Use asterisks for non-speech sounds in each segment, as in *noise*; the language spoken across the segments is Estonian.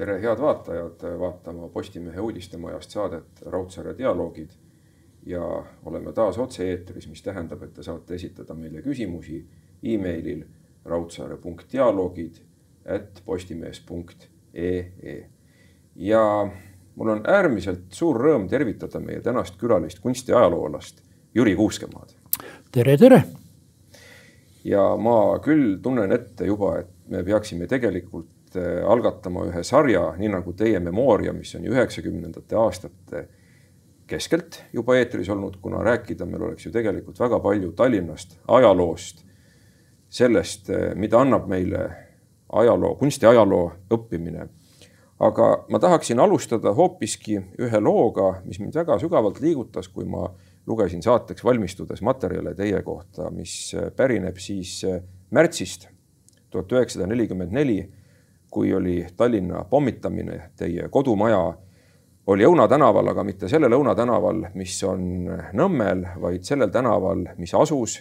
tere, head vaatajad, vaatama Postimehe uudistemajast saadet Raudsaare dialoogid. ja oleme taas otse-eetris, mis tähendab, et te saate esitada meile küsimusi emailil raudsaare.dialoogid at postimees.ee. ja mul on äärmiselt suur rõõm tervitada meie tänast külalist kunstiajaloolast Jüri Kuuskemaad. tere, tere. ja ma küll tunnen ette juba, et me peaksime tegelikult Äh, algatama ühe sarja, nii nagu Teie Memoria, mis on ju üheksakümnendate aastate keskelt juba eetris olnud, kuna rääkida meil oleks ju tegelikult väga palju Tallinnast, ajaloost, sellest, äh, mida annab meile ajaloo, kunstiajaloo õppimine. aga ma tahaksin alustada hoopiski ühe looga, mis mind väga sügavalt liigutas, kui ma lugesin saateks valmistudes materjale teie kohta, mis äh, pärineb siis märtsist tuhat üheksasada nelikümmend neli kui oli Tallinna pommitamine, teie kodumaja oli Õuna tänaval, aga mitte sellel Õuna tänaval, mis on Nõmmel, vaid sellel tänaval, mis asus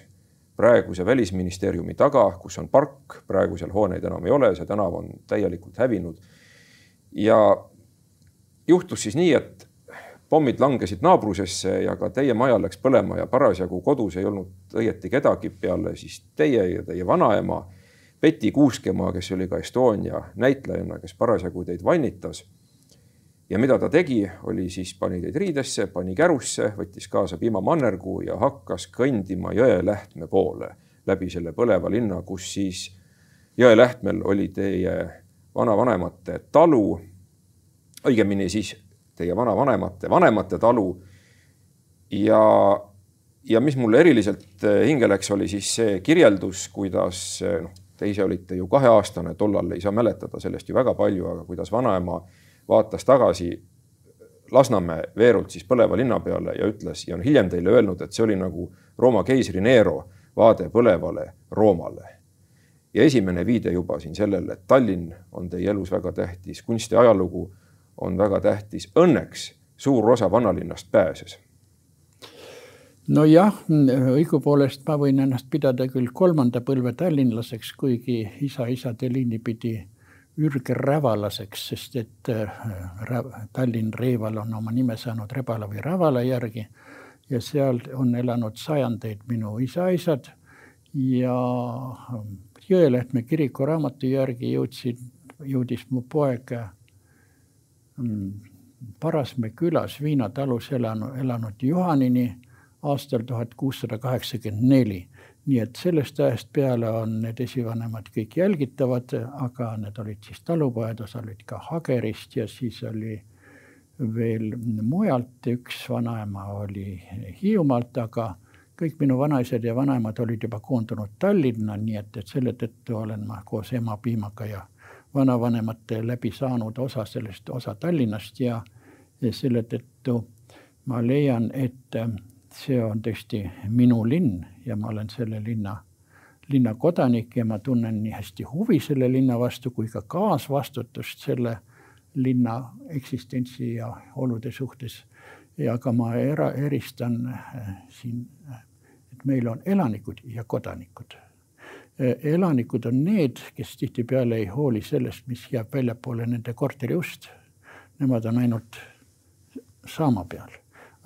praeguse välisministeeriumi taga, kus on park, praegu seal hooneid enam ei ole, see tänav on täielikult hävinud. ja juhtus siis nii, et pommid langesid naabrusesse ja ka teie maja läks põlema ja parasjagu kodus ei olnud õieti kedagi peale siis teie ja teie vanaema Betty Kuuskemaa, kes oli ka Estonia näitlejanna, kes parasjagu teid vannitas. ja mida ta tegi, oli siis pani teid riidesse, pani kärusse, võttis kaasa piimamannergu ja hakkas kõndima Jõelähtme poole läbi selle põleva linna, kus siis Jõelähtmel oli teie vanavanemate talu. õigemini siis teie vanavanemate vanemate talu. ja, ja mis mulle eriliselt hinge läks, oli siis see kirjeldus, kuidas noh Te ise olite ju kaheaastane, tollal ei saa mäletada sellest ju väga palju, aga kuidas vanaema vaatas tagasi Lasnamäe veerult siis põleva linna peale ja ütles ja on hiljem teile öelnud, et see oli nagu Rooma keisri Nero vaade põlevale Roomale. ja esimene viide juba siin sellele, et Tallinn on teie elus väga tähtis, kunsti ajalugu on väga tähtis. Õnneks suur osa vanalinnast pääses nojah, õigupoolest ma võin ennast pidada küll kolmanda põlve tallinlaseks, kuigi isa-isade liini pidi ürgrävalaseks, sest et äh, Tallinn Reeval on oma nime saanud Rebala või Ravala järgi ja seal on elanud sajandeid minu isa-isad ja Jõelähtme kiriku raamatu järgi jõudsid, jõudis mu poeg mm, Parasmäe külas Viina talus elanud, elanud Juhanini aastal tuhat kuussada kaheksakümmend neli. nii et sellest ajast peale on need esivanemad kõik jälgitavad, aga need olid siis talupojad, osa olid ka Hagerist ja siis oli veel mujalt, üks vanaema oli Hiiumaalt, aga kõik minu vanaisad ja vanaemad olid juba koondunud Tallinna, nii et, et selle tõttu olen ma koos ema piimaga ja vanavanemate läbi saanud osa sellest, osa Tallinnast ja, ja selle tõttu ma leian, et see on tõesti minu linn ja ma olen selle linna, linna kodanik ja ma tunnen nii hästi huvi selle linna vastu kui ka kaasvastutust selle linna eksistentsi ja olude suhtes. ja ka ma era, eristan äh, siin, et meil on elanikud ja kodanikud. Äh, elanikud on need, kes tihtipeale ei hooli sellest, mis jääb väljapoole nende korteri ust. Nemad on ainult saama peal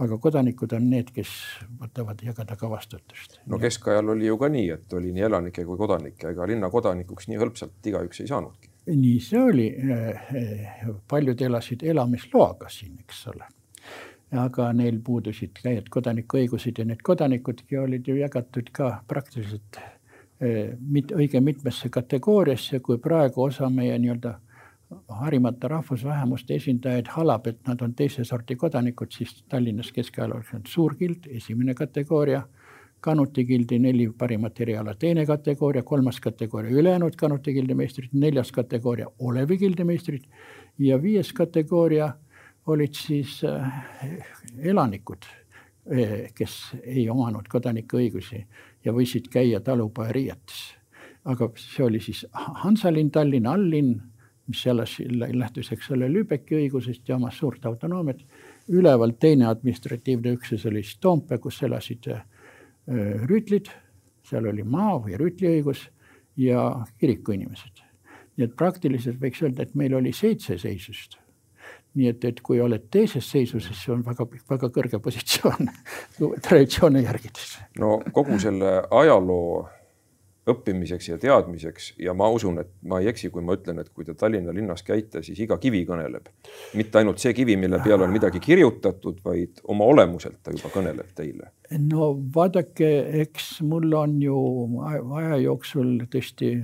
aga kodanikud on need, kes võtavad jagada ka vastutust. no keskajal oli ju ka nii, et oli nii elanikke kui kodanikke, ega linna kodanikuks nii hõlpsalt igaüks ei saanudki. nii see oli. paljud elasid elamisloaga siin, eks ole. aga neil puudusid käed kodanikuõigused ja need kodanikudki olid ju jagatud ka praktiliselt eh, mit, õige mitmesse kategooriasse, kui praegu osa meie nii-öelda harimata rahvusvähemuste esindajaid halab, et nad on teise sorti kodanikud, siis Tallinnas keskajal oleks olnud suurgild, esimene kategooria, Kanuti gildi neli parimat eriala, teine kategooria, kolmas kategooria ülejäänud Kanuti gildi meistrid, neljas kategooria Olevi gildi meistrid ja viies kategooria olid siis äh, elanikud, äh, kes ei omanud kodanikuõigusi ja võisid käia talupojariietes. aga see oli siis Hansalinn, Tallinna alllinn mis selles lähtus, eks ole, Lübecki õigusest ja omast suurt autonoomiat. üleval teine administratiivne üksus oli siis Toompea, kus elasid äh, rüütlid, seal oli maa või rüütliõigus ja kiriku inimesed. nii et praktiliselt võiks öelda, et meil oli seitse seisust nii et, et kui oled teises seisus, siis see on väga, väga kõrge positsioon *laughs* traditsioone järgides. no kogu selle ajaloo õppimiseks ja teadmiseks ja ma usun, et ma ei eksi, kui ma ütlen, et kui te Tallinna linnas käite, siis iga kivi kõneleb. mitte ainult see kivi, mille peale on midagi kirjutatud, vaid oma olemuselt ta juba kõneleb teile. no vaadake, eks mul on ju aja jooksul tõesti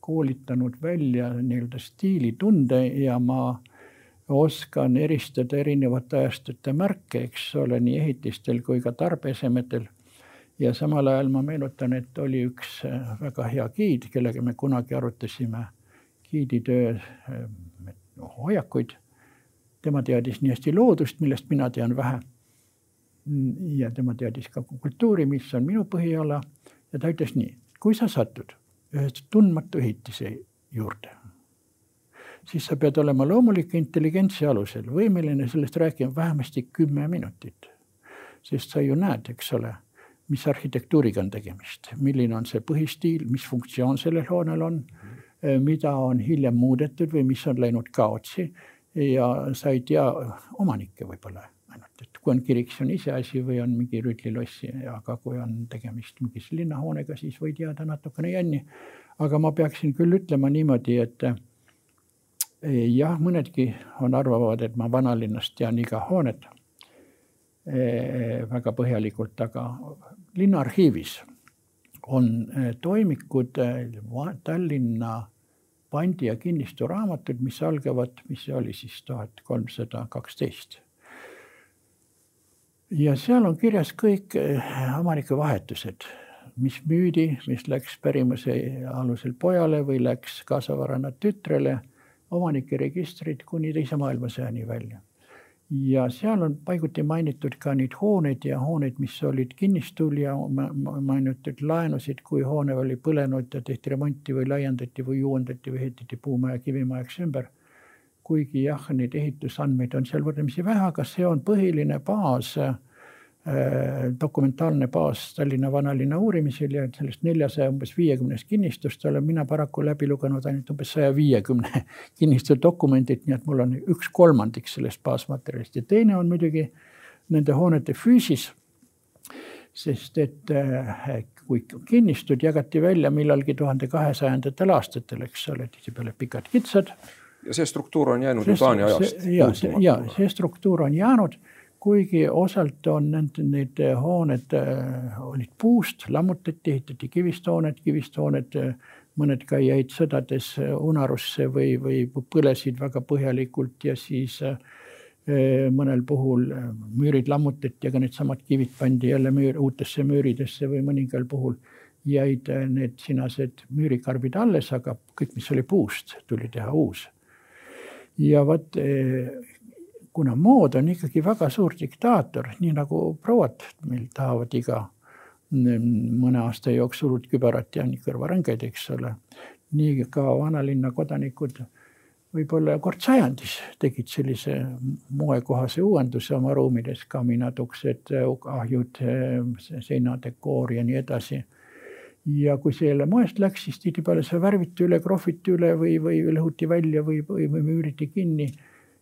koolitanud välja nii-öelda stiilitunde ja ma oskan eristada erinevate ajastute märke, eks ole, nii ehitistel kui ka tarbeesemetel. Ja samal ajal ma meenutan, et oli üks äh, väga hea giid, kellega me kunagi arutasime giiditöö äh, hoiakuid. tema teadis nii hästi loodust, millest mina tean vähe. ja tema teadis ka kultuuri, mis on minu põhiala ja ta ütles nii, kui sa satud ühe tundmatu ehitise juurde siis sa pead olema loomuliku intelligentsi alusel võimeline sellest rääkima vähemasti kümme minutit. sest sa ju näed, eks ole, mis arhitektuuriga on tegemist, milline on see põhistiil, mis funktsioon sellel hoonel on, mida on hiljem muudetud või mis on läinud kaotsi ja sa ei tea omanikke võib-olla ainult, et kui on kirik, see on iseasi või on mingi rüütlilossi, aga kui on tegemist mingi linnahoonega, siis võid jääda natukene jänni. aga ma peaksin küll ütlema niimoodi, et jah, mõnedki on, arvavad, et ma vanalinnast tean iga hoonet väga põhjalikult, aga linnaarhiivis on toimikud Tallinna pandi- ja kinnistusraamatud, mis algavad, mis see oli siis tuhat kolmsada kaksteist. ja seal on kirjas kõik omanike vahetused, mis müüdi, mis läks pärimuse alusel pojale või läks kaasavarana tütrele omanike registrid kuni teise maailmasõjani välja. Ja seal on paiguti mainitud ka neid hooneid ja hooneid, mis olid kinnistul ja mainitud laenusid, kui hoone oli põlenud ja tehti remonti või laiendati või uuendati või ehitati puumaja kivimajaks ümber. kuigi jah, neid ehitusandmeid on seal võrdlemisi vähe, aga see on põhiline baas Äh, dokumentaalne baas Tallinna vanalinna uurimisel ja sellest neljasaja umbes viiekümnest kinnistust olen mina paraku läbi lugenud ainult umbes saja viiekümne *laughs* kinnistu dokumendid, nii et mul on üks kolmandik sellest baasmaterjalist ja teine on muidugi nende hoonete füüsis. sest et äh, kui kinnistud jagati välja millalgi tuhande kahesajandatel aastatel, eks ole, tihtipeale pikad kitsad. ja see struktuur on jäänud ju Taani ajast. ja, ja see struktuur on jäänud kuigi osalt on need, need hooned äh, olid puust, lammutati, ehitati kivist hooned, kivist hooned, äh, mõned ka jäid sõdades äh, unarusse või, või põlesid väga põhjalikult ja siis mõnel puhul müürid lammutati, aga needsamad kivid pandi jälle müür, uutesse müüridesse või mõningal puhul jäid need sinased müürikarbid alles, aga kõik, mis oli puust, tuli teha uus. ja vot kuna mood on ikkagi väga suur diktaator, nii nagu prouad meil tahavad iga mõne aasta jooksul ja kõrvarõngaid, eks ole. nii ka vanalinna kodanikud võib-olla kord sajandis tegid sellise moekohase uuenduse oma ruumides, kaminad, uksed, ahjud, seinadekoor ja nii edasi. ja kui see jälle moest läks, siis tihtipeale see värviti üle, krohviti üle või, või lõhuti välja või, või, või müüriti kinni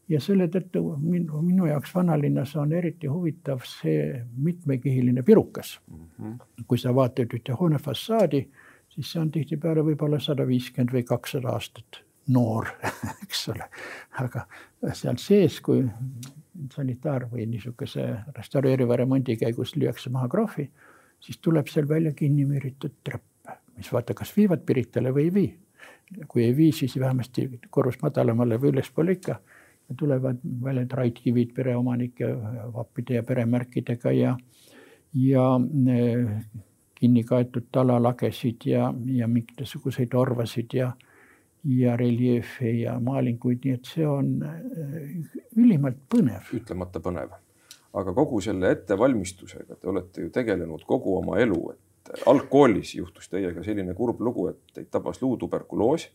ja selle tõttu minu, minu jaoks vanalinnas on eriti huvitav see mitmekihiline pirukas mm. -hmm. kui sa vaatad ühte hoone fassaadi, siis see on tihtipeale võib-olla sada viiskümmend või kakssada aastat noor *laughs* eks ole. aga seal sees, kui sanitaar või niisuguse restaureeriva remondi käigus lüüakse maha krohvi, siis tuleb seal välja kinni müüritud trepp, mis vaata, kas viivad Piritale või ei vii. kui ei vii, siis vähemasti korrus madalamale või ülespoole ikka tulevad välja traidkivid pereomanike vappide ja peremärkidega ja, ja eh, kinni kaetud talalagesid ja, ja mingisuguseid orvasid ja, ja reljeefe ja maalinguid, nii et see on eh, ülimalt põnev. ütlemata põnev. aga kogu selle ettevalmistusega te olete ju tegelenud kogu oma elu, et algkoolis juhtus teiega selline kurb lugu, et teid tabas luutuberkuloos.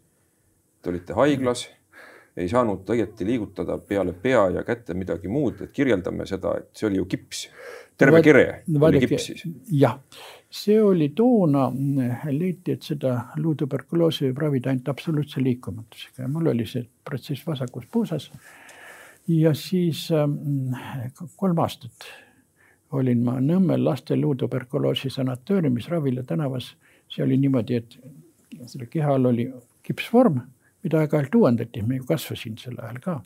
Te olite haiglas ei saanud õieti liigutada peale pea ja käte midagi muud, et kirjeldame seda, et see oli ju kips. terve no, kere oli kips siis. jah, see oli toona, leiti, et seda luutuberkuloosi võib ravida ainult absoluutse liikumatusega ja mul oli see protsess vasakus puusas. ja siis äh, kolm aastat olin ma Nõmmel laste luutuberkuloosi sanatooriumis Ravila tänavas. see oli niimoodi, et selle keha all oli kipsvorm, mida aeg-ajalt uuendati, me ju kasvasin sel ajal ka.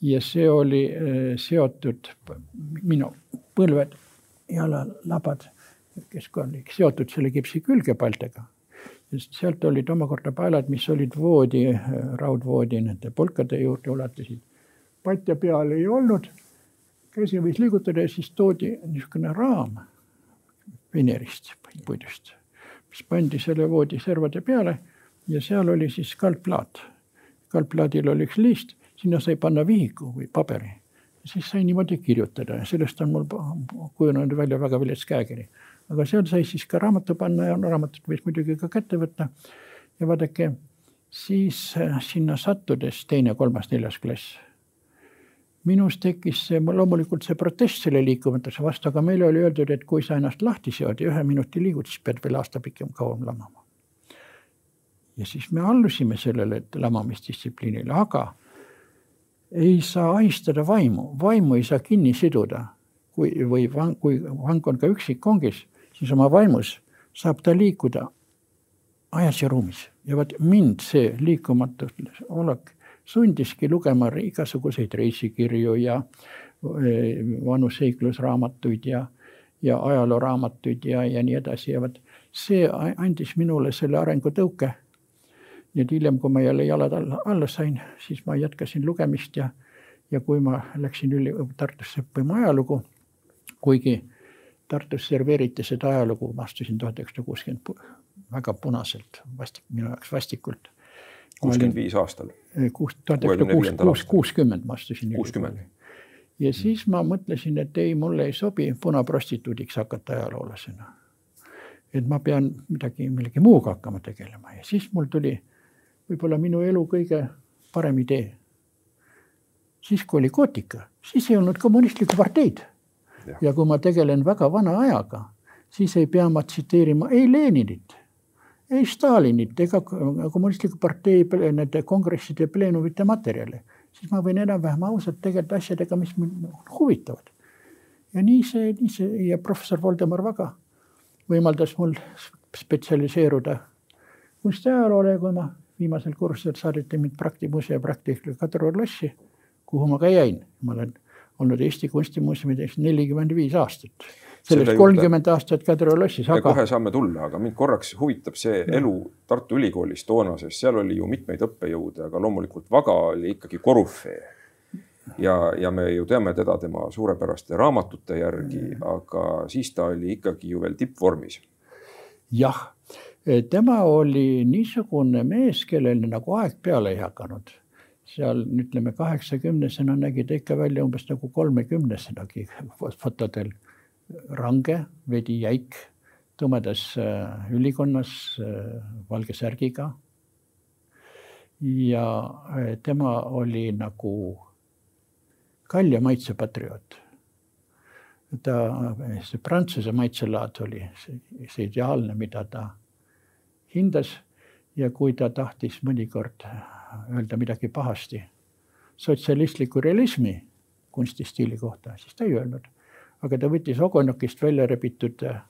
ja see oli äh, seotud, minu põlved, jalalabad kes oli seotud selle kipsi külgepaltega. sealt olid omakorda paelad, mis olid voodi, raudvoodi nende polkade juurde ulatusid. patja peal ei olnud, käsi võis liigutada ja siis toodi niisugune raam venerist, puidust, mis pandi selle voodi servade peale ja seal oli siis kalkplaat. kalkplaadil oli üks liist, sinna sai panna vihiku või paberi siis sai niimoodi kirjutada ja sellest on mul kujunenud välja väga vilets käekiri aga seal sai siis ka raamatu panna ja raamatut võis muidugi ka kätte võtta. ja vaadake, siis äh, sinna sattudes teine, kolmas, neljas klass. minus tekkis see, loomulikult see protest selle liikumatuse vastu, aga meile oli öeldud, et kui sa ennast lahti seod ja ühe minuti liigud, siis pead veel aasta pikem kauem lamama. Ja siis me allusime sellele lamamisdistsipliinile, aga ei saa ahistada vaimu, vaimu ei saa kinni siduda. Kui, või vang, kui vang on ka üksik kongis siis oma vaimus saab ta liikuda ajas ja ruumis. Ja vot mind see liikumatus olek sundiski lugema igasuguseid reisikirju ja eh, vanu seiklusraamatuid ja, ja ajalooraamatuid ja, ja nii edasi. Ja vot see andis minule selle arengutõuke. Et hiljem, kui ma jälle jalad alla, alla sain, siis ma jätkasin lugemist ja, ja kui ma läksin üli Tartusse õppima ajalugu, kuigi Tartus serveeriti seda ajalugu, ma astusin tuhat üheksasada kuuskümmend väga punaselt, vastik, minu jaoks vastikult. kuuskümmend viis aastal? kuus, tuhat üheksasada kuus, kuuskümmend ma astusin. kuuskümmend. ja siis ma mõtlesin, et ei, mulle ei sobi punaprostituudiks hakata ajaloolasena. et ma pean midagi, millegi muuga hakkama tegelema ja siis mul tuli võib-olla minu elu kõige parem idee. siis, kui oli Kotika, siis ei olnud kommunistlikku parteid ja kui ma tegelen väga vana ajaga, siis ei pea ma tsiteerima ei Leninit, ei Stalinit ega kommunistliku partei nende kongresside pleenumite materjale, siis ma võin enam-vähem ausalt tegeleda asjadega, mis mind huvitavad. ja nii see, nii see ja professor Voldemar Vaga võimaldas mul spetsialiseeruda kunstiajaloole, kui ma viimasel kursusel saadeti mind Praktimuseo praktikale Kadrioru lossi, kuhu ma ka jäin, ma olen olnud Eesti Kunstimuuseumides nelikümmend viis aastat. sellest kolmkümmend aastat Kadrioru lossis. Aga... kohe saame tulla, aga mind korraks huvitab see ja. elu Tartu Ülikoolis toona, sest seal oli ju mitmeid õppejõude, aga loomulikult Vaga oli ikkagi korüfee. ja, ja me ju teame teda tema suurepäraste raamatute järgi, aga siis ta oli ikkagi ju veel tippvormis. jah, tema oli niisugune mees, kellel nagu aeg peale ei hakanud seal ütleme kaheksakümnesena nägi ta ikka välja umbes nagu kolmekümnesenagi fotodel. range, veidi jäik, tumedas äh, ülikonnas äh, valge särgiga. ja tema oli nagu kalja maitse patrioot. ta, see prantsuse maitselaad oli see, see ideaalne, mida ta hindas ja kui ta tahtis mõnikord öelda midagi pahasti sotsialistliku realismi kunstistiili kohta, siis ta ei öelnud. aga ta võttis Ogonokist välja rebitud äh,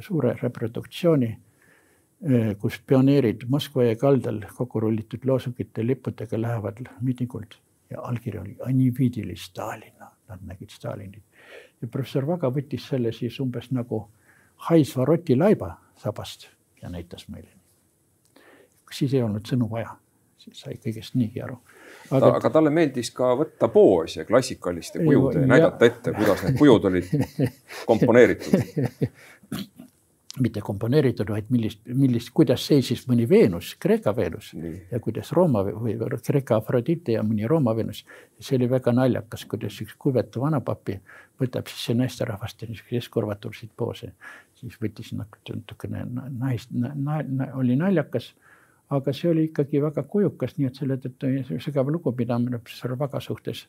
suure reproduktsiooni, äh, kus pioneerid Moskva jõe kaldal kokku rullitud loosungite lippudega lähevad miitingult ja allkiri oli Anividili Stalin, nad nägid Stalinit. ja professor Vaga võttis selle siis umbes nagu haisva rotilaiba sabast ja näitas meile. siis ei olnud sõnu vaja sai kõigest niigi aru. aga Ta, aga talle meeldis ka võtta poose klassikaliste kujude ja näidata ette, kuidas need kujud olid *laughs* komponeeritud *laughs* mitte komponeeritud, vaid millist, millist, kuidas seisis mõni Veenus, Kreeka Veenus Nii. ja kuidas Rooma või Kreeka Afrodite ja mõni Rooma Veenus. see oli väga naljakas, kuidas üks kuivetu vanapapi võtab siis see naisterahvaste niisuguseid eskorvatulsid poose, siis võttis natukene naist na,, na, na, oli naljakas aga see oli ikkagi väga kujukas, nii et selle tõttu sügav lugupidamine professor Vaga suhtes.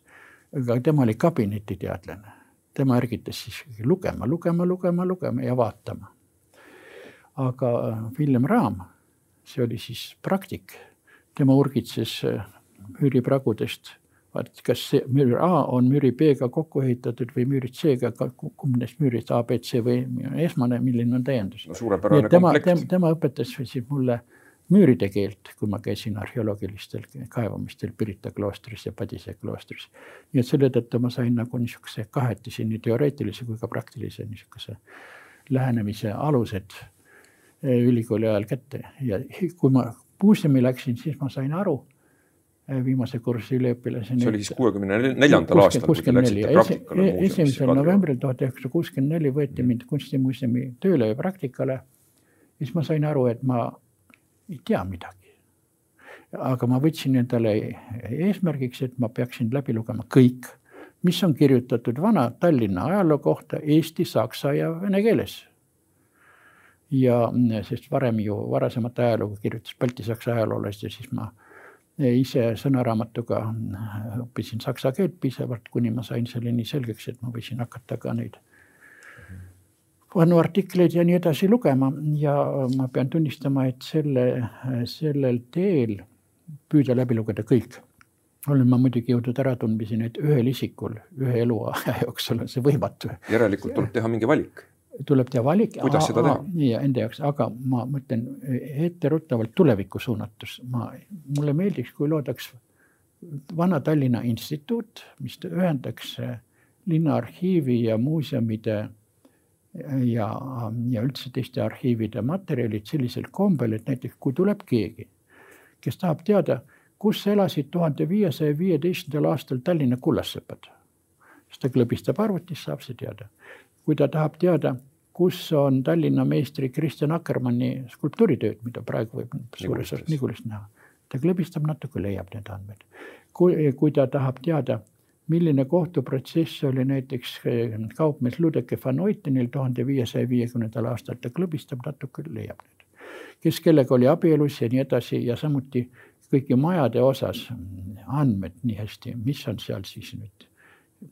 aga tema oli kabinetiteadlane, tema ärgitas siis lugema, lugema, lugema, lugema ja vaatama. Aga Villem Raam, see oli siis praktik, tema urgitses üüripragudest vaat kas see müür A on müüri B-ga kokku ehitatud või müürid C-ga, kumb neist müürid A, B, C või esmane, milline on täiendus no,. tema, tema, tema õpetas siis mulle müüride keelt, kui ma käisin arheoloogilistel kaevamistel Pirita kloostris ja Padise kloostris. nii et selle tõttu ma sain nagu niisuguse kahetisi, nii teoreetilise kui ka praktilise niisuguse lähenemise alused ülikooli ajal kätte ja kui ma muuseumi läksin, siis ma sain aru Äh, viimase kursi üliõpilaseni. see oli siis kuuekümne neljandal aastal, kui te läksite praktikale muuseumisse? esimesel novembril tuhat üheksasada kuuskümmend neli võeti mind kunstimuuseumi tööle ja praktikale. siis ma sain aru, et ma ei tea midagi. aga ma võtsin endale eesmärgiks, et ma peaksin läbi lugema kõik, mis on kirjutatud vana Tallinna ajaloo kohta eesti, saksa ja vene keeles ja sest varem ju varasemat ajalugu kirjutas baltisaksa ajaloolased ja siis ma ise sõnaraamatuga õppisin saksa keelt piisavalt, kuni ma sain selle nii selgeks, et ma võisin hakata ka neid vanu artikleid ja nii edasi lugema. Ja ma pean tunnistama, et selle, sellel teel püüda läbi lugeda kõik, olen ma muidugi jõudnud äratundmiseni, et ühel isikul ühe eluaja jooksul on see võimatu. järelikult tuleb teha mingi valik tuleb teha valik. kuidas seda teha? ja enda jaoks, aga ma mõtlen etteruttavalt tulevikku suunatus, ma, mulle meeldiks, kui loodaks Vana-Tallinna Instituut, mis ühendaks linnaarhiivi ja muuseumide ja, ja üldse teiste arhiivide materjalid sellisel kombel, et näiteks kui tuleb keegi, kes tahab teada, kus elasid tuhande viiesaja viieteistkümnendal aastal Tallinna kullassepad, siis ta klõbistab arvutis, saab see teada. Kui ta tahab teada kus on Tallinna meistri Kristjan Akkermanni skulptuuritööd, mida praegu võib suures osas Nigulist näha. ta klõbistab natuke, leiab need andmed. kui, kui ta tahab teada, milline kohtuprotsess oli näiteks eh, kaupmees Ludeke van Oytenil tuhande viiesaja viiekümnendal aastal, ta klõbistab natuke, leiab need. kes kellega oli abielus ja nii edasi ja samuti kõigi majade osas andmed nii hästi, mis on seal siis nüüd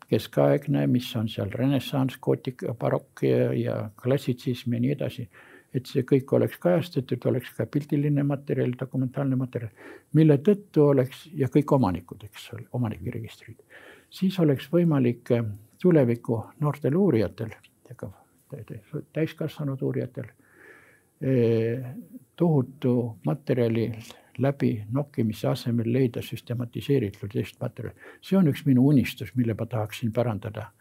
keskaegne, mis on seal renessanss, gotik, barokk ja, klassitsism ja nii edasi. et see kõik oleks kajastatud, oleks ka pildiline materjal, dokumentaalne materjal, mille tõttu oleks ja kõik omanikud, eks ole, omanikuregistrid, siis oleks võimalik eh, tuleviku noortel uurijatel ja ka täiskasvanud uurijatel eh, tohutu materjali läbi nokkimise asemel leida süstematiseeritud materjali. see on üks minu unistus, mille ma tahaksin pärandada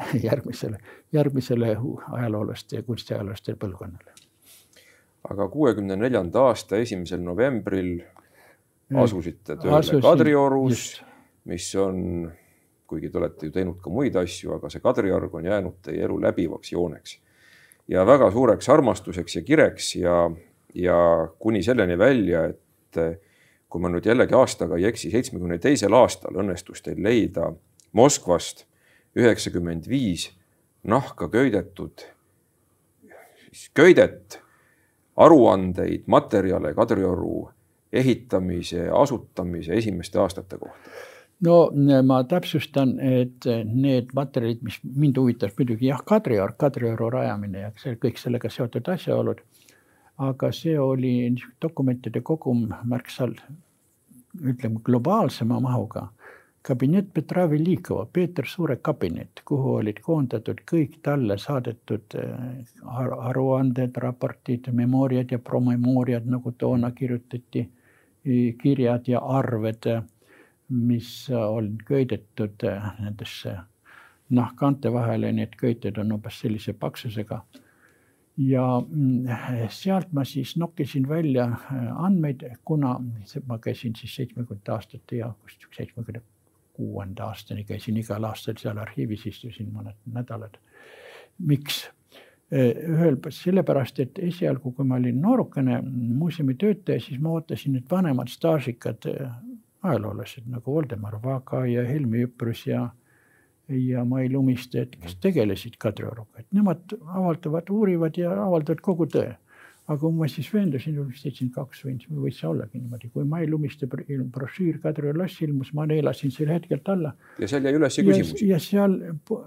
*laughs* järgmisele, järgmisele ajaloolaste ja kunstiajaloolaste põlvkonnale. aga kuuekümne neljanda aasta esimesel novembril asusite tööle Asusin, Kadriorus, mis on, kuigi te olete ju teinud ka muid asju, aga see Kadriorg on jäänud teie elu läbivaks jooneks ja väga suureks armastuseks ja kireks ja, ja kuni selleni välja, et et eh, kui ma nüüd jällegi aastaga ei eksi, seitsmekümne teisel aastal õnnestus teil leida Moskvast üheksakümmend viis nahka köidetud, köidet, aruandeid, materjale Kadrioru ehitamise, asutamise esimeste aastate kohta? no ma täpsustan, et need materjalid, mis mind huvitas muidugi jah, Kadrioru, Kadrioru rajamine ja see kõik sellega seotud asjaolud aga see oli dokumentide kogum märksa ütleme globaalsema mahuga. kabinet Petra Velikova, Peeter Suure kabinet, kuhu olid koondatud kõik talle saadetud äh, aruanded, raportid, memooriad ja promemooriad, nagu toona kirjutati, kirjad ja arved, mis on köidetud äh, nendesse nahkkaante vahele, need köited on umbes sellise paksusega ja mm, sealt ma siis nokkisin välja äh, andmeid, kuna ma käisin siis seitsmekümnendate aastate ja seitsmekümne kuuenda aastani käisin igal aastal seal arhiivis, istusin mõned nädalad. miks? Äh, ühel, sellepärast, et esialgu, kui ma olin noorukene muuseumi töötaja, siis ma ootasin, et vanemad staažikad äh, ajaloolased nagu Voldemar Vaga ja Helmi Üprus ja ja Mai Lumisted, kes tegelesid Kadrioruga, et nemad avaldavad, uurivad ja avaldavad kogu tõe. aga kui ma siis veendusin, vist seitsekümmend kaks võis, võis see ollagi niimoodi, kui Mai Lumiste brošüür Kadrioru loss ilmus, ma neelasin selle hetkelt alla. ja seal jäi üles küsimusi. ja seal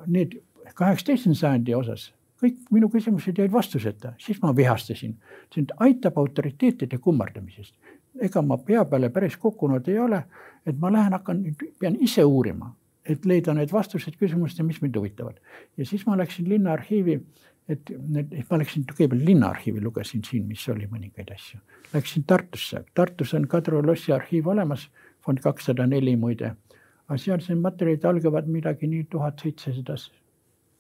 need kaheksateistkümnenda sajandi osas kõik minu küsimused jäid vastuseta, siis ma vihastasin. see aitab autoriteetide kummardamisest. ega ma pea peale päris kukkunud ei ole, et ma lähen, hakkan, pean ise uurima, et leida need vastused küsimustele, mis mind huvitavad. ja siis ma läksin Linnaarhiivi, et need, ma läksin kõigepealt Linnaarhiivi, lugesin siin, mis oli mõningaid asju. Läksin Tartusse, Tartus on Kadri lossi arhiiv olemas, fond kakssada neli muide. aga seal see materjalid algavad midagi nii tuhat seitsesada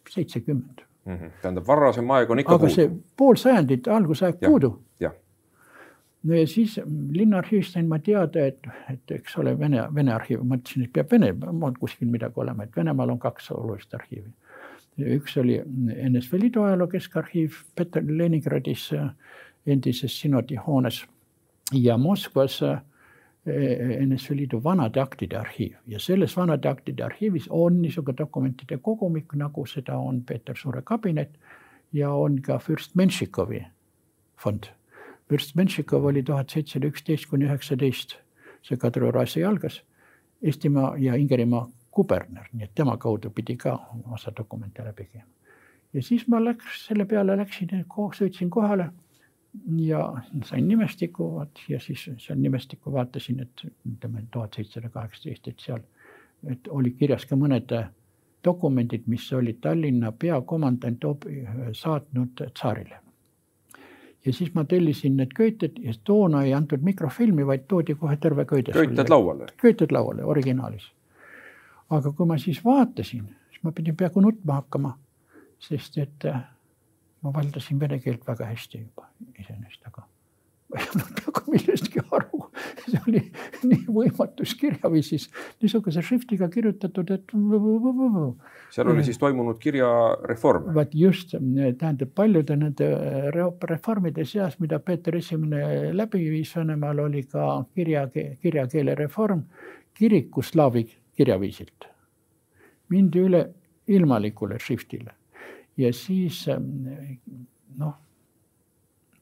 seitsekümmend mm. -hmm. tähendab, varasem aeg on ikka aga puudu. see pool sajandit, algusaeg puudu. jah. No ja siis linnaarhiivist sain ma teada, et, et eks ole, Vene, Vene arhiiv, mõtlesin, et peab Vene, on kuskil midagi olema, et Venemaal on kaks olulist arhiivi. üks oli NSV Liidu ajaloo keskarhiiv Peter Leningradis endises sinodi hoones ja Moskvas äh, NSV Liidu vanade aktide arhiiv ja selles vanade aktide arhiivis on niisugune dokumentide kogumik, nagu seda on Peeter Suure kabinet ja on ka Fürst Menšikovi fond. Fürst Menšikov oli tuhat seitsesada üksteist kuni üheksateist, see Kadrioru asi algas, Eestimaa ja Ingerimaa kuberner, nii et tema kaudu pidi ka osa dokumente läbi käima. ja siis ma läks, selle peale läksin, sõitsin kohale ja sain nimestiku, vot ja siis seal nimestikku vaatasin, et ütleme tuhat seitsesada kaheksateist, et seal, et oli kirjas ka mõned dokumendid, mis olid Tallinna peakomandant saatnud tsaarile. Ja siis ma tellisin need köited ja toona ei antud mikrofilmi, vaid toodi kohe terve köide. köited lauale? köited lauale, originaalis. aga kui ma siis vaatasin, siis ma pidin peaaegu nutma hakkama, sest et ma valdasin vene keelt väga hästi juba iseenesest, aga *laughs* ma ei saanud peaaegu millestki. *laughs* see oli nii võimatus kirjaviisis, niisuguse šriftiga kirjutatud, et. seal oli siis toimunud kirjareform. vaat just, tähendab paljude nende reformide seas, mida Peeter Esimene läbi viis Venemaal, oli ka kirja, kirjakeele reform kiriku slaavi kirjaviisilt. mindi üle ilmalikule šriftile ja siis noh,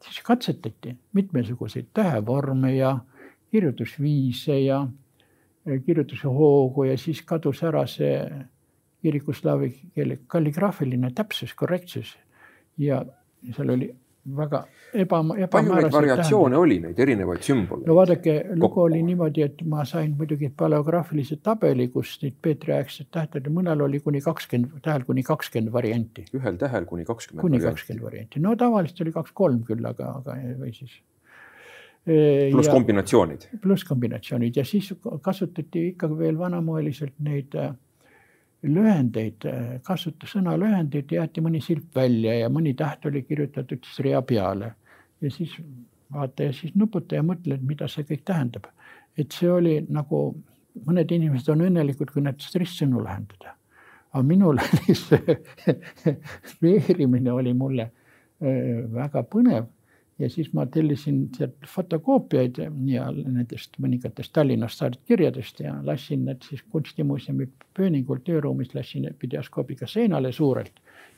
siis katsetati mitmesuguseid tähevorme ja kirjutusviise ja kirjutuse hoogu ja siis kadus ära see kirikuslaavi keele kalligraafiline täpsus, korrektsus ja seal oli väga eba, ebamääraseid. palju neid variatsioone tähendab. oli, neid erinevaid sümboleid? no vaadake, lugu oli niimoodi, et ma sain muidugi paleograafilise tabeli, kus neid Peetri-aegsed tähed, mõnel oli kuni kakskümmend, tähel kuni kakskümmend varianti. ühel tähel kuni kakskümmend kuni kakskümmend varianti, no tavaliselt oli kaks-kolm küll, aga, aga või siis. Pluss kombinatsioonid. pluss kombinatsioonid ja siis kasutati ikkagi veel vanamoeliselt neid äh, lühendeid, kasutas sõnalühendeid, jäeti mõni silp välja ja mõni täht oli kirjutatud siis rea peale. ja siis vaata ja siis nuputa ja mõtle, et mida see kõik tähendab. et see oli nagu, mõned inimesed on õnnelikud, kui nad stresssõnu lahendada. aga minul oli see *laughs* veerimine oli mulle äh, väga põnev ja siis ma tellisin sealt fotokoopiaid ja nendest mõningatest Tallinnast saadetud kirjadest ja lasin need siis kunstimuuseumi pööningul tööruumis, lasin videoskoobiga seinale suurelt.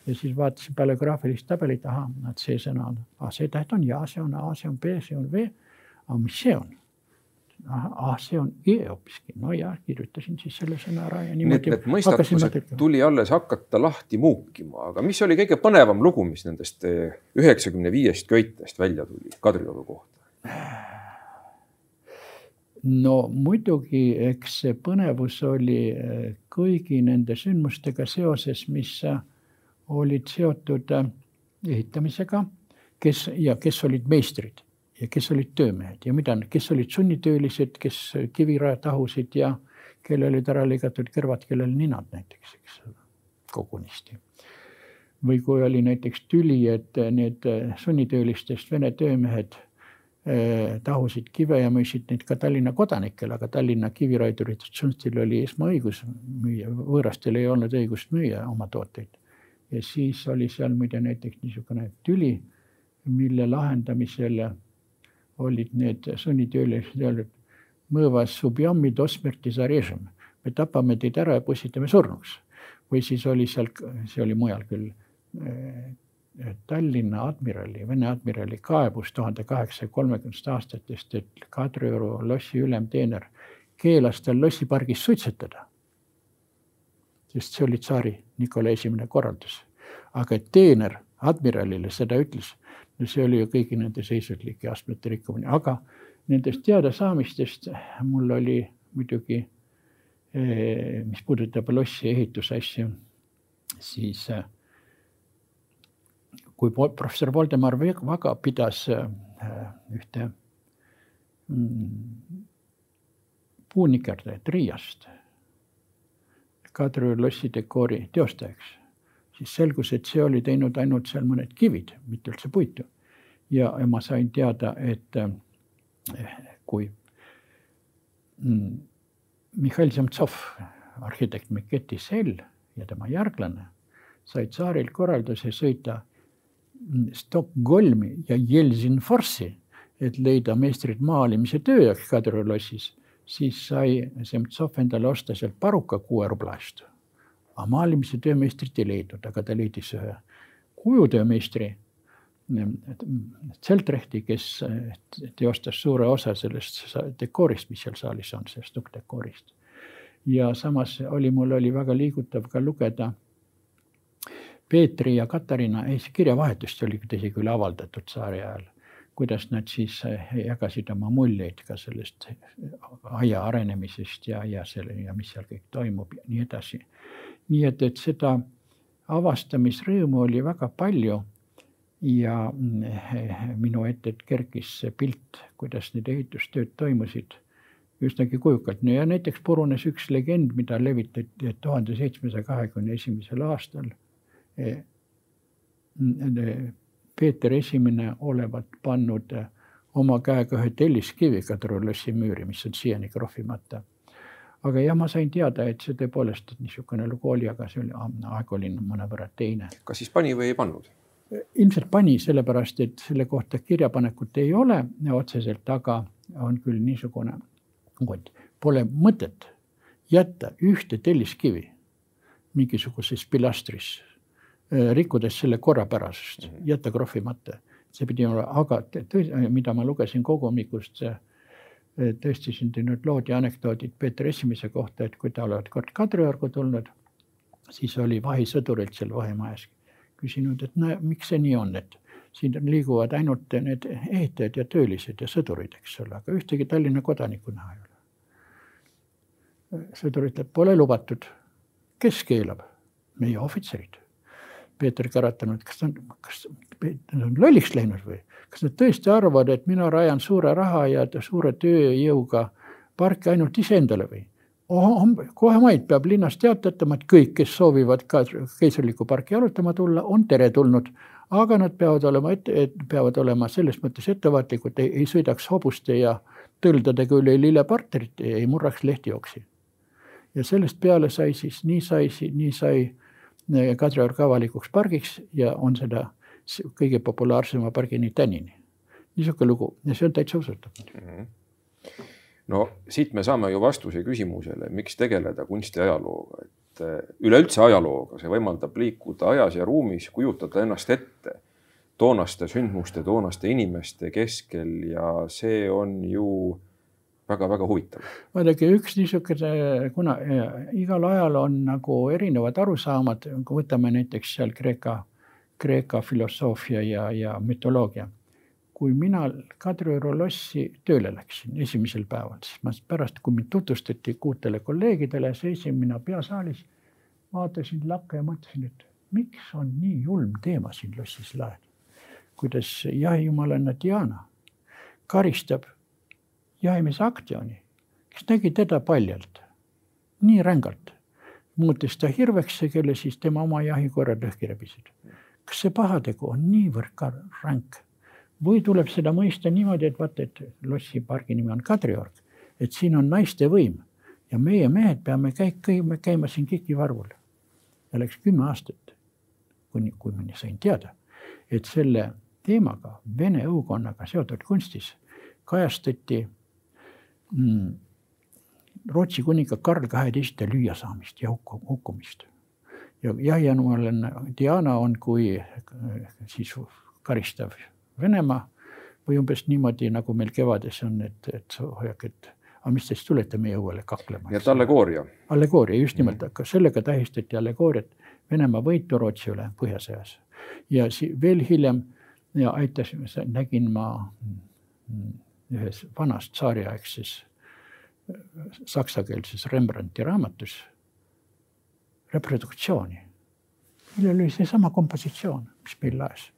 ja siis vaatasin paleograafilist tabelit, ahah, et see sõna on, see täht on ja, see on A, see on B, see on V. aga mis see on? Ah, see on E hoopiski, no ja kirjutasin siis selle sõna ära ja niimoodi. Need mõistatused tuli alles hakata lahti muukima, aga mis oli kõige põnevam lugu, mis nendest eh, üheksakümne viiest köitest välja tuli Kadrioru kohta? no muidugi, eks see põnevus oli eh, kõigi nende sündmustega seoses, mis eh, olid seotud ehitamisega, kes ja kes olid meistrid ja kes olid töömehed ja mida, kes olid sunnitöölised, kes kiviraja tahusid ja kellel olid ära lõigatud kõrvad, kellel ninad näiteks, eks kogunisti. või kui oli näiteks tüli, et need sunnitöölistest vene töömehed eh, tahusid kive ja müüsid neid ka Tallinna kodanikele, aga Tallinna kiviraidurit Tšunstil oli esmaõigus müüa, võõrastel ei olnud õigust müüa oma tooteid. ja siis oli seal muide näiteks niisugune tüli, mille lahendamisel olid need sunnitöölised öelnud, mõõvas subjammi dosmerti zarežem, me tapame teid ära ja pussitame surnuks. või siis oli seal, see oli mujal küll, Tallinna admirali, Vene admirali kaebus tuhande kaheksasaja kolmekümnendast aastatest, et Kadrioru lossi ülemteener keelas tal lossipargis suitsetada. sest see oli tsaari Nikolai esimene korraldus. aga teener admiralile seda ütles, no see oli ju kõigi nende seisutlike astmete rikkumine, aga nendest teadasaamistest mul oli muidugi, eh, mis puudutab lossi ehitusasju, siis äh, kui professor Voldemar Vaga pidas äh, ühte mm, puunikerdajat Riiast Kadrioru lossi dekoori teostajaks, siis selgus, et see oli teinud ainult seal mõned kivid, mitte üldse puitu. ja, ja ma sain teada, et eh, kui mm, Mihhail Zemtsov, arhitekt Miketi Sell ja tema järglane said tsaaril korralduse sõita Stockholmi ja Jelsinforsi, et leida meistrit maalimise töö jaoks Kadrioru lossis, siis sai Semtsov endale osta sealt paruka kuue rubla eest. Aga maalimise töömeistrit ei leidnud, aga ta leidis ühe kujutöömeistri, Zeltrechti, kes teostas suure osa sellest dekoorist, mis seal saalis on, sellest nukkdekoorist. ja samas oli, mul oli väga liigutav ka lugeda Peetri ja Katariina kirjavahetust oli tõsi küll avaldatud tsaari ajal, kuidas nad siis eh, jagasid oma muljeid ka sellest aia arenemisest ja, ja selle ja mis seal kõik toimub ja nii edasi. Nii et, et seda avastamisrõõmu oli väga palju ja eh, minu ette kerkis see pilt, kuidas need ehitustööd toimusid üsnagi kujukalt. no ja näiteks purunes üks legend, mida levitati tuhande seitsmesaja kahekümne esimesel aastal Eh, Peeter Esimene olevat pannud eh, oma käega ühe telliskivi Kadriorlossi müüri, mis on siiani krohvimata. Aga jah, ma sain teada, et see tõepoolest niisugune lugu oli, aga see oli, aeg oli mõnevõrra teine. kas siis pani või ei pannud? ilmselt pani, sellepärast et selle kohta kirjapanekut ei ole otseselt, aga on küll niisugune, pole mõtet jätta ühte telliskivi mingisuguses pilastris Äh, rikkudes selle korrapärasust, mhm. jätta krohvimata. see pidi olema, aga mida ma lugesin kogumikkust, äh, tõesti sündinud lood ja anekdoodid Peeter Esimese kohta, et kui ta olevat kord Kadriorgu tulnud, siis oli vahisõdurilt seal vahemajas küsinud, et no miks see nii on, et siin liiguvad ainult need ehitajad ja töölised ja sõdurid, eks ole, aga ühtegi Tallinna kodanikku näha ei ole. sõdur ütleb, pole lubatud. kes keelab? meie ohvitserid Peeter käratanud, kas ta on, kas nad on lolliks läinud või kas nad tõesti arvavad, et mina rajan suure raha ja suure tööjõuga parki ainult iseendale või? kohe maid peab linnas teatatama, et kõik, kes soovivad ka keisrlikku parki jalutama tulla, on teretulnud. aga nad peavad olema ette, peavad olema selles mõttes ettevaatlikud, ei sõidaks hobuste ja tõldadega üle lilleparterit, ei murraks lehtijooksi. ja sellest peale sai siis, nii sai, nii sai Kadriorg avalikuks pargiks ja on seda kõige populaarsema pargini tänini. niisugune lugu ja see on täitsa usutav mm. -hmm. no siit me saame ju vastuse küsimusele, miks tegeleda kunstiajalooga, et äh, üleüldse ajalooga, see võimaldab liikuda ajas ja ruumis, kujutada ennast ette toonaste sündmuste, toonaste inimeste keskel ja see on ju väga-väga huvitav. vaadake, üks niisugune, kuna igal ajal on nagu erinevad arusaamad, kui võtame näiteks seal Kreeka, Kreeka filosoofia ja, ja mütoloogia. kui mina Kadrioru lossi tööle läksin esimesel päeval, siis ma pärast, kui mind tutvustati kuutele kolleegidele, seisin mina peasaalis, vaatasin lakke ja mõtlesin, et miks on nii julm teema siin lossis laed. kuidas jahijumalanna Diana karistab jahimees Aktioni, kes nägi teda paljalt, nii rängalt, muutis ta hirveks, kelle siis tema oma jahikorrad lõhki rebisid. Kas see pahategu on niivõrd ka ränk või tuleb seda mõista niimoodi, et vaata, et lossi pargi nimi on Kadriorg, et siin on naiste võim ja meie mehed peame käi-, käima, käima siin kikivarvul. ja läks kümme aastat, kuni, kui ma sain teada, et selle teemaga, vene õukonnaga seotud kunstis kajastati mm, Rootsi kuninga Karl kaheteistkümnenda lüüasaamist ja hukku, hukkumist. Ja jahianumaline Diana on kui äh, siis karistav Venemaa või umbes niimoodi, nagu meil kevades on, et, et hoiak, et aga mis te siis tulete meie õuele kaklema. nii et allegooria. allegooria, just nimelt mm, -hmm. aga sellega tähistati allegooriat Venemaa võitu Rootsi üle Põhjasõjas. ja si-, veel hiljem ja aitas, nägin ma ühes vanas tsaariaegses saksakeelses Rembrandti raamatus reproduktsiooni, millel oli seesama kompositsioon, mis meil laes.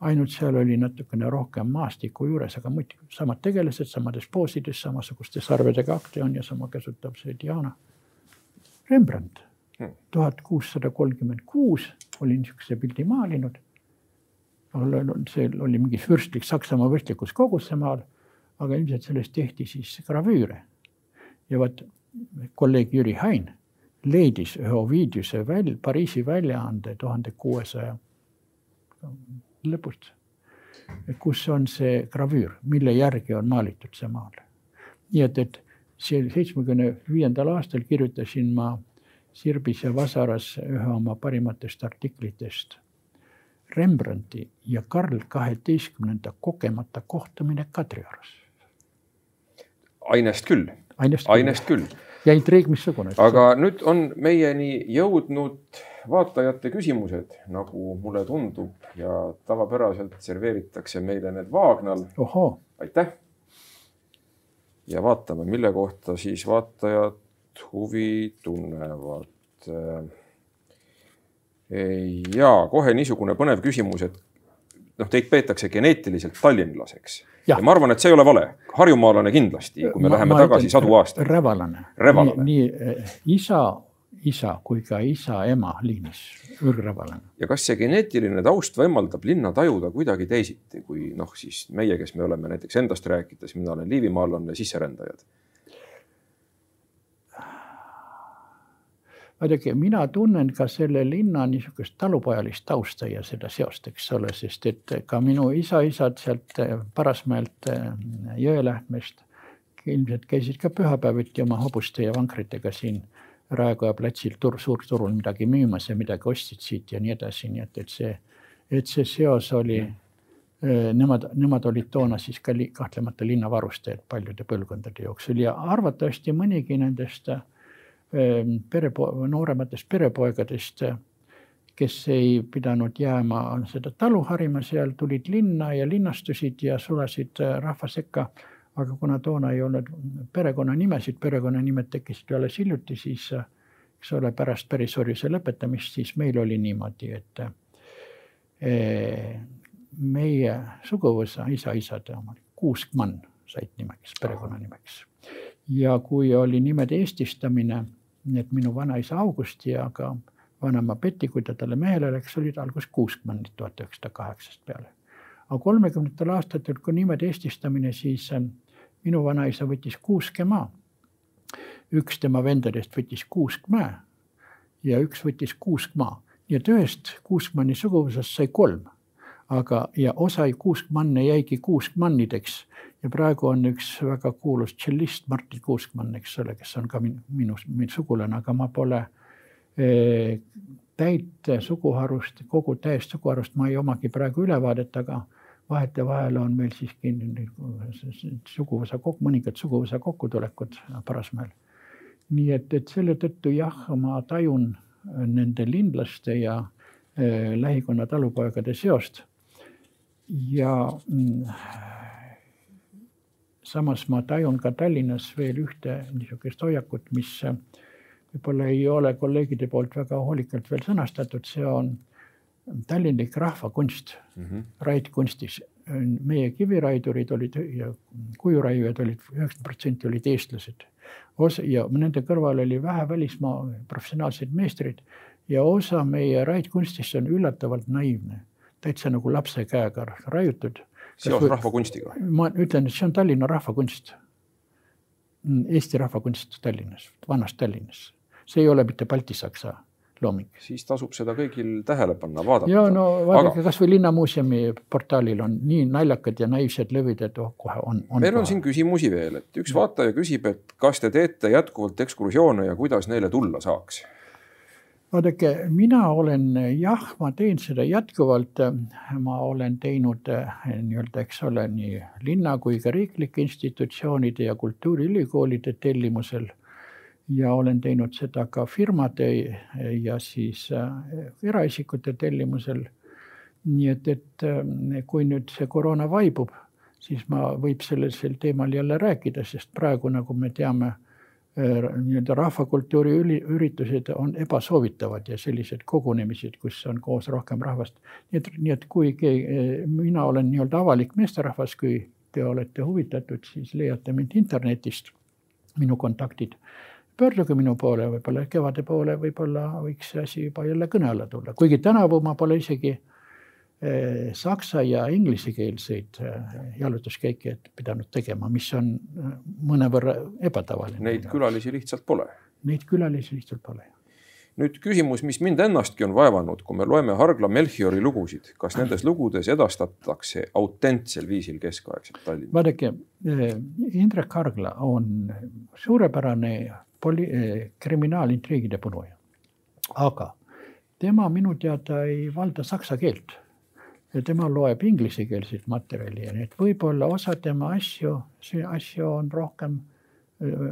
ainult seal oli natukene rohkem maastiku juures, aga muidugi samad tegelased samades poosides, samasuguste sarvedega akte on ja sama käsutab see Diana. Rembrandt, hmm. tuhat kuussada kolmkümmend kuus oli niisuguse pildi maalinud. see oli mingi fürstlik Saksamaa vürstlikus kogus see maal, aga ilmselt sellest tehti siis gravüüre ja vot kolleeg Jüri Hain leidis ühe Ovidiuse väl-, Pariisi väljaande tuhande kuuesaja lõpust, kus on see gravüür, mille järgi on maalitud see maal. nii et, et see seitsmekümne viiendal aastal kirjutasin ma Sirbis ja Vasaras ühe oma parimatest artiklitest Rembrandti ja Karl kaheteistkümnenda kogemata kohtumine Kadriorus. ainest küll ainest, ainest küll. Ja intriig missugune. aga nüüd on meieni jõudnud vaatajate küsimused, nagu mulle tundub ja tavapäraselt serveeritakse meile need Vaagnal. aitäh. ja vaatame, mille kohta siis vaatajad huvi tunnevad. ja kohe niisugune põnev küsimus, et noh, teid peetakse geneetiliselt tallinlaseks. Ja ma arvan, et see ei ole vale, harjumaalane kindlasti, kui me ma, läheme ma tagasi ütlen, sadu aastaid. revalane, revalane.. nii, nii eh, isa, isa kui ka isa-ema liinis, ürgrevalane. ja kas see geneetiline taust võimaldab linna tajuda kuidagi teisiti, kui noh, siis meie, kes me oleme näiteks endast rääkides, mina olen liivimaalane, sisserändajad vaadake, mina tunnen ka selle linna niisugust talupojalist tausta ja seda seost, eks ole, sest et ka minu isa-isad sealt eh, Parasmäelt eh, Jõelähtmest ilmselt käisid ka pühapäeviti oma hobuste ja vankritega siin Raekoja platsil tur-, suurturul midagi müümas ja midagi ostsid siit ja nii edasi, nii et, et see, et see seos oli mm., nemad, nemad olid toona siis ka li, kahtlemata linnavarustajad paljude põlvkondade jooksul ja arvatavasti mõnigi nendest äh, Ehm, perepo-, noorematest perepoegadest, kes ei pidanud jääma seda talu harima, seal tulid linna ja linnastusid ja sulasid äh, rahva sekka. aga kuna toona ei olnud perekonnanimesid, perekonnanimed tekkisid alles hiljuti, siis eks ole, pärast pärisorjuse lõpetamist, siis meil oli niimoodi, et äh, meie suguvõsa, isa-isad, Kuuskmann said nimeks, perekonnanimeks. ja kui oli nimede eestistamine nii et minu vanaisa Augusti ja ka vanaema Betty, kui ta talle mehele läks, olid alguses kuuskümmend tuhat üheksasada kaheksast peale. aga kolmekümnendatel aastatel, kui nimede eestistamine, siis ähm, minu vanaisa võttis Kuuskemaa. üks tema vendadest võttis Kuuskmäe ja üks võttis Kuuskmaa, nii et ühest Kuuskmanni suguvõsast sai kolm aga, ja osa kuuskmanne jäigi kuuskmannideks ja praegu on üks väga kuulus tšellist Martin Kuuskmann, eks ole, kes on ka minu, minu, minu sugulane, aga ma pole e, täit suguharust, kogu täiest suguharust ma ei omagi praegu ülevaadet, aga vahetevahel on meil siiski suguvõsa, mõningad suguvõsa kokkutulekud Parasmäel. nii et, et selle tõttu jah, ma tajun nende linlaste ja äh, lähikonna talupoegade seost ja mm, samas ma tajun ka Tallinnas veel ühte niisugust hoiakut, mis võib-olla ei ole kolleegide poolt väga hoolikalt veel sõnastatud, see on tallinlik rahvakunst mm -hmm. raidkunstis. meie kiviraidurid olid ja kujuraiujad olid, üheksakümmend protsenti olid eestlased. osa ja nende kõrval oli vähe välismaa professionaalseid meistreid ja osa meie raidkunstist on üllatavalt naiivne täitsa nagu lapse käega raiutud. seos rahvakunstiga? ma ütlen, et see on Tallinna rahvakunst. Mm, Eesti rahvakunst Tallinnas, vanas Tallinnas. see ei ole mitte baltisaksa looming. siis tasub seda kõigil tähele panna, vaadata. ja no vaadake Aga... kasvõi Linnamuuseumi portaalil on nii naljakad ja naiivsed lõvid, et oh, kohe on, on. meil on kohe. siin küsimusi veel, et üks vaataja küsib, et kas te teete jätkuvalt ekskursioone ja kuidas neile tulla saaks? Vaadake, mina olen jah, ma teen seda jätkuvalt. ma olen teinud nii-öelda, eks ole, nii linna kui ka riiklike institutsioonide ja kultuuriülikoolide tellimusel. ja olen teinud seda ka firmade ja siis eraisikute tellimusel. nii et, et kui nüüd see koroona vaibub, siis ma võib sellel teemal jälle rääkida, sest praegu, nagu me teame Äh, nii-öelda rahvakultuuri üritused on ebasoovitavad ja sellised kogunemised, kus on koos rohkem rahvast. nii et, nii et kui keegi, äh, mina olen nii-öelda avalik meesterahvas, kui te olete huvitatud, siis leiate mind internetist, minu kontaktid. pöörduge minu poole, võib-olla kevade poole, võib-olla võiks see asi juba jälle kõne alla tulla, kuigi tänavu ma pole isegi Eh, saksa ja inglisekeelseid eh, jalutuskäike pidanud tegema, mis on eh, mõnevõrra ebatavaline. Neid külalisi lihtsalt pole. Neid külalisi lihtsalt pole. nüüd küsimus, mis mind ennastki on vaevanud, kui me loeme Hargla Melchiori lugusid, kas nendes lugudes edastatakse autentsel viisil keskaegset Tallinna? vaadake, Indrek Hargla on suurepärane poli-, kriminaalintriigide punuja, aga tema minu teada ei valda saksa keelt ja tema loeb inglisekeelset materjali ja nii et võib-olla osa tema asju, asju on rohkem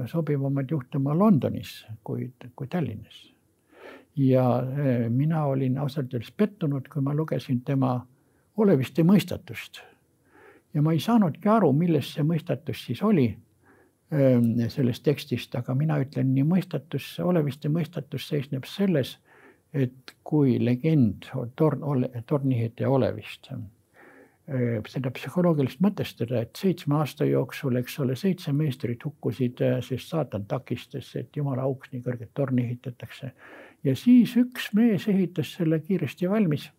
sobivamad juhtuma Londonis kui, kui Tallinnas. ja mina olin ausalt öeldes pettunud, kui ma lugesin tema oleviste mõistatust. ja ma ei saanudki aru, milles see mõistatus siis oli sellest tekstist, aga mina ütlen nii mõistatus, oleviste mõistatus seisneb selles et kui legend torn, tornihete olevist, äh, seda psühholoogiliselt mõtestada, et seitsme aasta jooksul, eks ole, seitse meistrit hukkusid, äh, sest saatan takistas, et jumala auks nii kõrget torni ehitatakse. ja siis üks mees ehitas selle kiiresti valmis.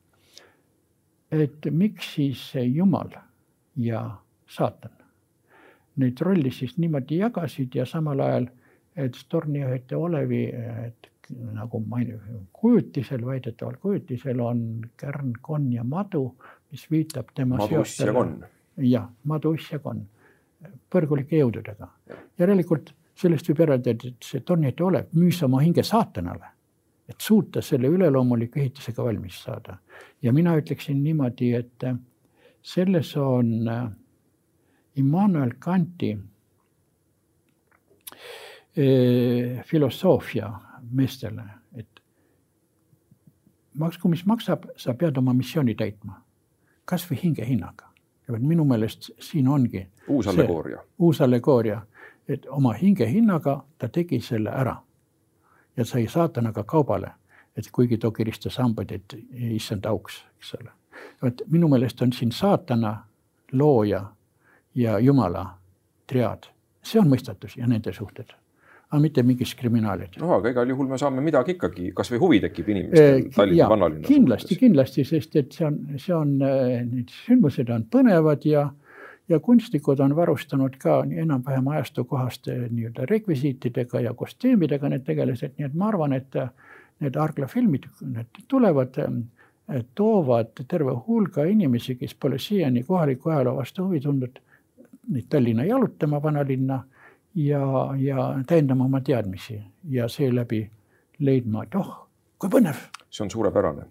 et miks siis jumal ja saatan neid rolle siis niimoodi jagasid ja samal ajal, et torniehete olevi, et nagu mainin, kujutisel, väidetaval kujutisel on kärn, konn ja madu, mis viitab tema konn. jah, maduss ja konn, põrgulike jõududega. järelikult sellest võib järeldada, et see tornite olev müüs oma hinge saatanale, et suuta selle üleloomuliku ehitisega valmis saada. ja mina ütleksin niimoodi, et selles on äh, Immanuel Kanti äh, filosoofia meestele, et maksku, mis maksab, sa pead oma missiooni täitma, kasvõi hinge hinnaga. ja vot minu meelest siin ongi. uus allegooria. uus allegooria, et oma hinge hinnaga ta tegi selle ära ja sai saatanaga kaubale, et kuigi too kiristas hambaid, et issand auks, eks ole. vot minu meelest on siin saatana, looja ja jumala triaad, see on mõistatus ja nende suhted aga mitte mingist kriminaalid. no aga igal juhul me saame midagi ikkagi, kasvõi huvi tekib inimestel Tallinna vanalinnas. kindlasti, kindlasti, sest et see on, see on, äh, need sündmused on põnevad ja, ja kunstnikud on varustanud ka enam-vähem ajastukohaste nii-öelda rekvisiitidega ja kostüümidega need tegelased, nii et ma arvan, et need Argla filmid, need tulevad, toovad terve hulga inimesi, kes pole siiani kohaliku ajaloo vastu huvi tundnud, neid Tallinna jalutama, vanalinna ja, ja täiendama oma teadmisi ja seeläbi leidma, et oh, kui põnev. see on suurepärane.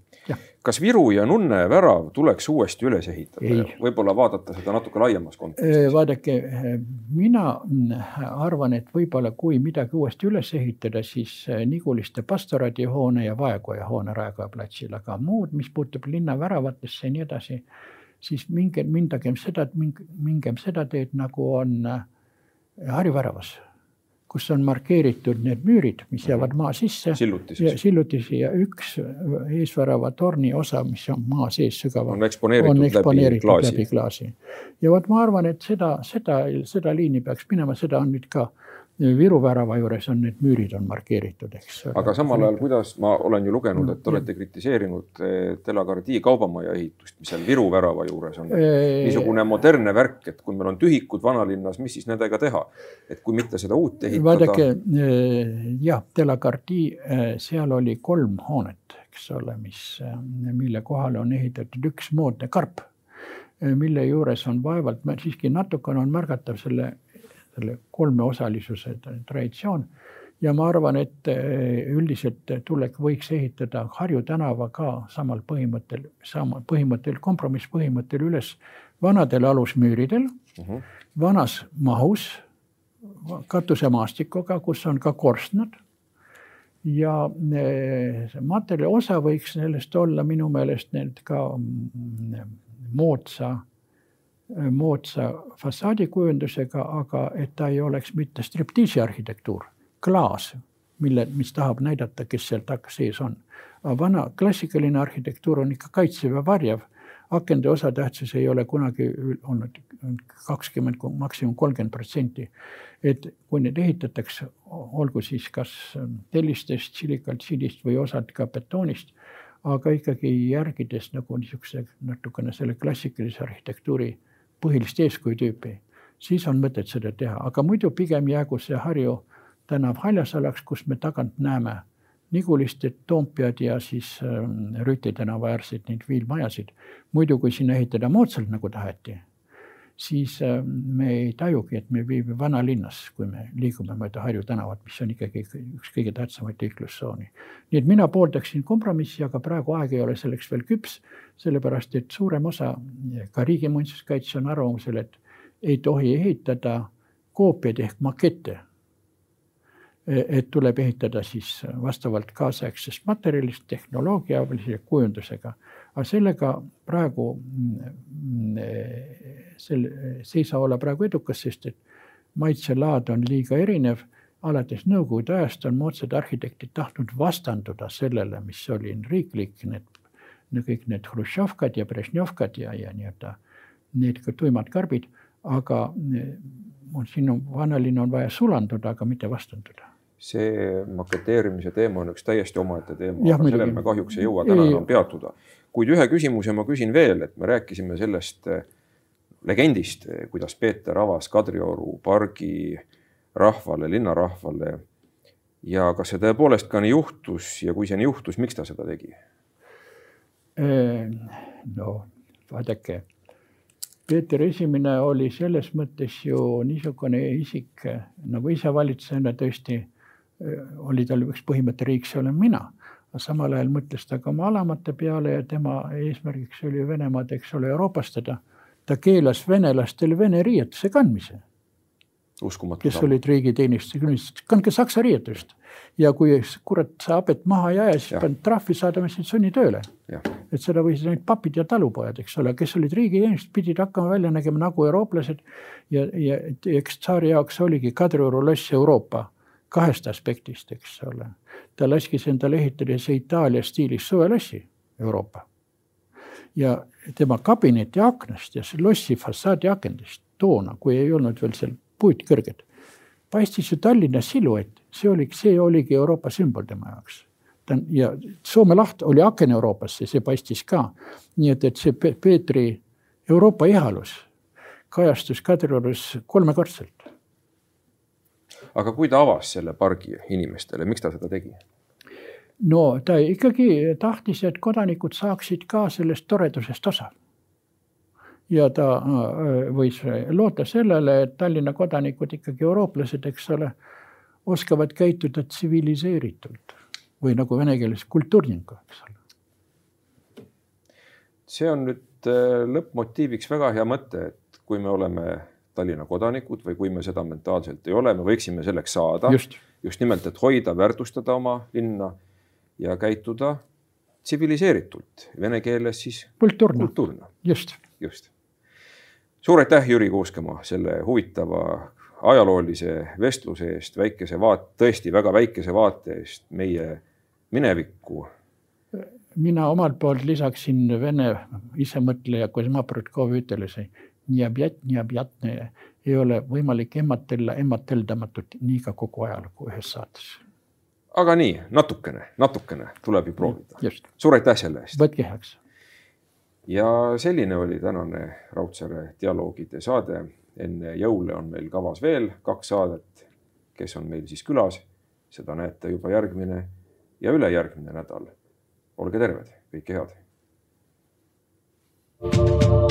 kas Viru ja Nunne värav tuleks uuesti üles ehitada? võib-olla vaadata seda natuke laiemas kontekstis? vaadake, mina arvan, et võib-olla kui midagi uuesti üles ehitada, siis Niguliste pastoraadihoone ja Vaekoja hoone Raekoja platsil, aga muud, mis puutub linna väravatesse ja nii edasi, siis minge, mindagem seda, mingem seda teed, nagu on äh, Harju väravas, kus on markeeritud need müürid, mis mhm. jäävad maa sisse. sillutisi ja üks eesvärava torni osa, mis on maa sees sügaval. on eksponeeritud, on eksponeeritud läbi, läbi klaasi. ja vot ma arvan, et seda, seda, seda liini peaks minema, seda on nüüd ka Viru värava juures on need müürid on markeeritud, eks. aga samal ajal, kuidas ma olen ju lugenud, et te olete kritiseerinud Delagardi eh, kaubamaja ehitust, mis seal Viru värava juures on. niisugune modernne värk, et kui meil on tühikud vanalinnas, mis siis nendega teha, et kui mitte seda uut ehitada. vaadake eh, jah, Delagardi, eh, seal oli kolm hoonet, eks ole, mis, mille kohale on ehitatud üks moodne karp mille juures on vaevalt, siiski natukene on märgatav selle selle kolmeosalisuse traditsioon ja ma arvan, et üldiselt tuleks, võiks ehitada Harju tänava ka samal põhimõttel, sama põhimõttel, kompromisspõhimõttel üles vanadel alusmüüridel uh, mhm. -huh. vanas mahus katusemaastikuga, kus on ka korstnad ja see materjali osa võiks sellest olla minu meelest need ka mm, moodsa, moodsa fassaadikujundusega, aga et ta ei oleks mitte striptiisi arhitektuur, klaas, mille, mis tahab näidata, kes seal taga sees on. vana klassikaline arhitektuur on ikka kaitsev ja varjav akende osatähtsus ei ole kunagi olnud kakskümmend, maksimum kolmkümmend protsenti. et kui need ehitatakse, olgu siis kas tellistest, silikaltsiidist või osad ka betoonist, aga ikkagi järgides nagu niisuguse natukene selle klassikalise arhitektuuri põhilist eeskuju tüüpi, siis on mõtet seda teha, aga muidu pigem jäägu see Harju tänav haljasalaks, kus me tagant näeme Nigulistet, Toompead ja siis ähm, Rüütli tänava äärseid neid viilmajasid. muidu, kui sinna ehitada moodsalt, nagu taheti, siis ähm, me ei tajugi, et me viibime vanalinnas, kui me liigume mööda Harju tänavat, mis on ikkagi üks kõige tähtsamaid liiklustsooni. nii et mina pooldaksin kompromissi, aga praegu aeg ei ole selleks veel küps, sellepärast et suurem osa, ka riigi muinsuskaitse on arvamusel, et ei tohi ehitada koopiaid ehk makette et tuleb ehitada siis vastavalt kaasaegsest materjalist, tehnoloogialise kujundusega. Aga sellega praegu mm, sel, see ei saa olla praegu edukas, sest et maitselaad on liiga erinev. alates nõukogude ajast on moodsad arhitektid tahtnud vastanduda sellele, mis oli riiklik, need, kõik need Hruštšovkad ja Brežnevkad ja, ja nii-öelda need tuimad karbid, aga mm, siin on, vanalinn on vaja sulanduda, aga mitte vastanduda. See maketeerimise teema on üks täiesti omaette teema, sellel me kahjuks ei jõua. Täna enam peatuda. Kuid ühe küsimuse ma küsin veel, et me rääkisime sellest eh, legendist, eh, kuidas Peeter avas Kadrioru pargi rahvale, linnarahvale. ja kas see tõepoolest ka nii juhtus ja kui see nii juhtus, miks ta seda tegi? no vaadake, Peeter Esimene oli selles mõttes ju niisugune isik nagu isevalitsejana tõesti oli tal üks põhimõte, riik, see olen mina. Samal ajal mõtles ta ka oma alamate peale ja tema eesmärgiks oli Venemaad, eks ole, euroopastada. ta keelas venelastel vene riietuse kandmise. kes olid riigiteenistuses, kandke saksa riietust ja kui kurat sa habet maha ei aja, siis paned trahvi saadame sind sunnitööle. et seda võisid ainult papid ja talupojad, eks ole, kes olid riigiteenistused, pidid hakkama välja nägema nagu eurooplased ja, ja eks tsaari jaoks oligi Kadrioru loss Euroopa kahest aspektist, eks ole. Ta laskis endale ehitada see Itaalia stiilis suvelossi Euroopa. ja tema kabineti aknast ja lossi fassaadi akendest toona, kui ei olnud veel seal puud kõrged, paistis ju Tallinna siluett, see oli, see oligi Euroopa sümbol tema jaoks. ta on ja Soome laht oli aken Euroopasse, see paistis ka. nii et, et see Peetri Euroopa ihalus kajastus Kadriorus kolmekordselt aga kui ta avas selle pargi inimestele, miks ta seda tegi? no ta ikkagi tahtis, et kodanikud saaksid ka sellest toredusest osa. ja ta äh, võis loota sellele, et Tallinna kodanikud ikkagi eurooplased, eks ole, oskavad käituda tsiviliseeritult või nagu vene keeles kultuurningu, eks ole. see on nüüd äh, lõppmotiiviks väga hea mõte, et kui me oleme Tallinna kodanikud või kui me seda mentaalselt ei ole, me võiksime selleks saada. just nimelt, et hoida, väärtustada oma linna ja käituda tsiviliseeritult, vene keeles siis kultuurne.. just. just. suur aitäh, Jüri Kuuskemaa, selle huvitava ajaloolise vestluse eest, väikese vaat-, tõesti väga väikese vaate eest meie minevikku. mina omalt poolt lisaksin vene isemõtleja Kuzma Prudkov ütles, Njabjatne ei ole võimalik emmatella emmateldamatut nii ka kogu ajalugu ühes saates. aga nii, natukene, natukene tuleb ju proovida. suur aitäh selle eest. võtke heaks. ja selline oli tänane Raudsaare dialoogide saade. enne jõule on meil kavas veel kaks saadet. kes on meil siis külas, seda näete juba järgmine ja ülejärgmine nädal. olge terved, kõike head. thank you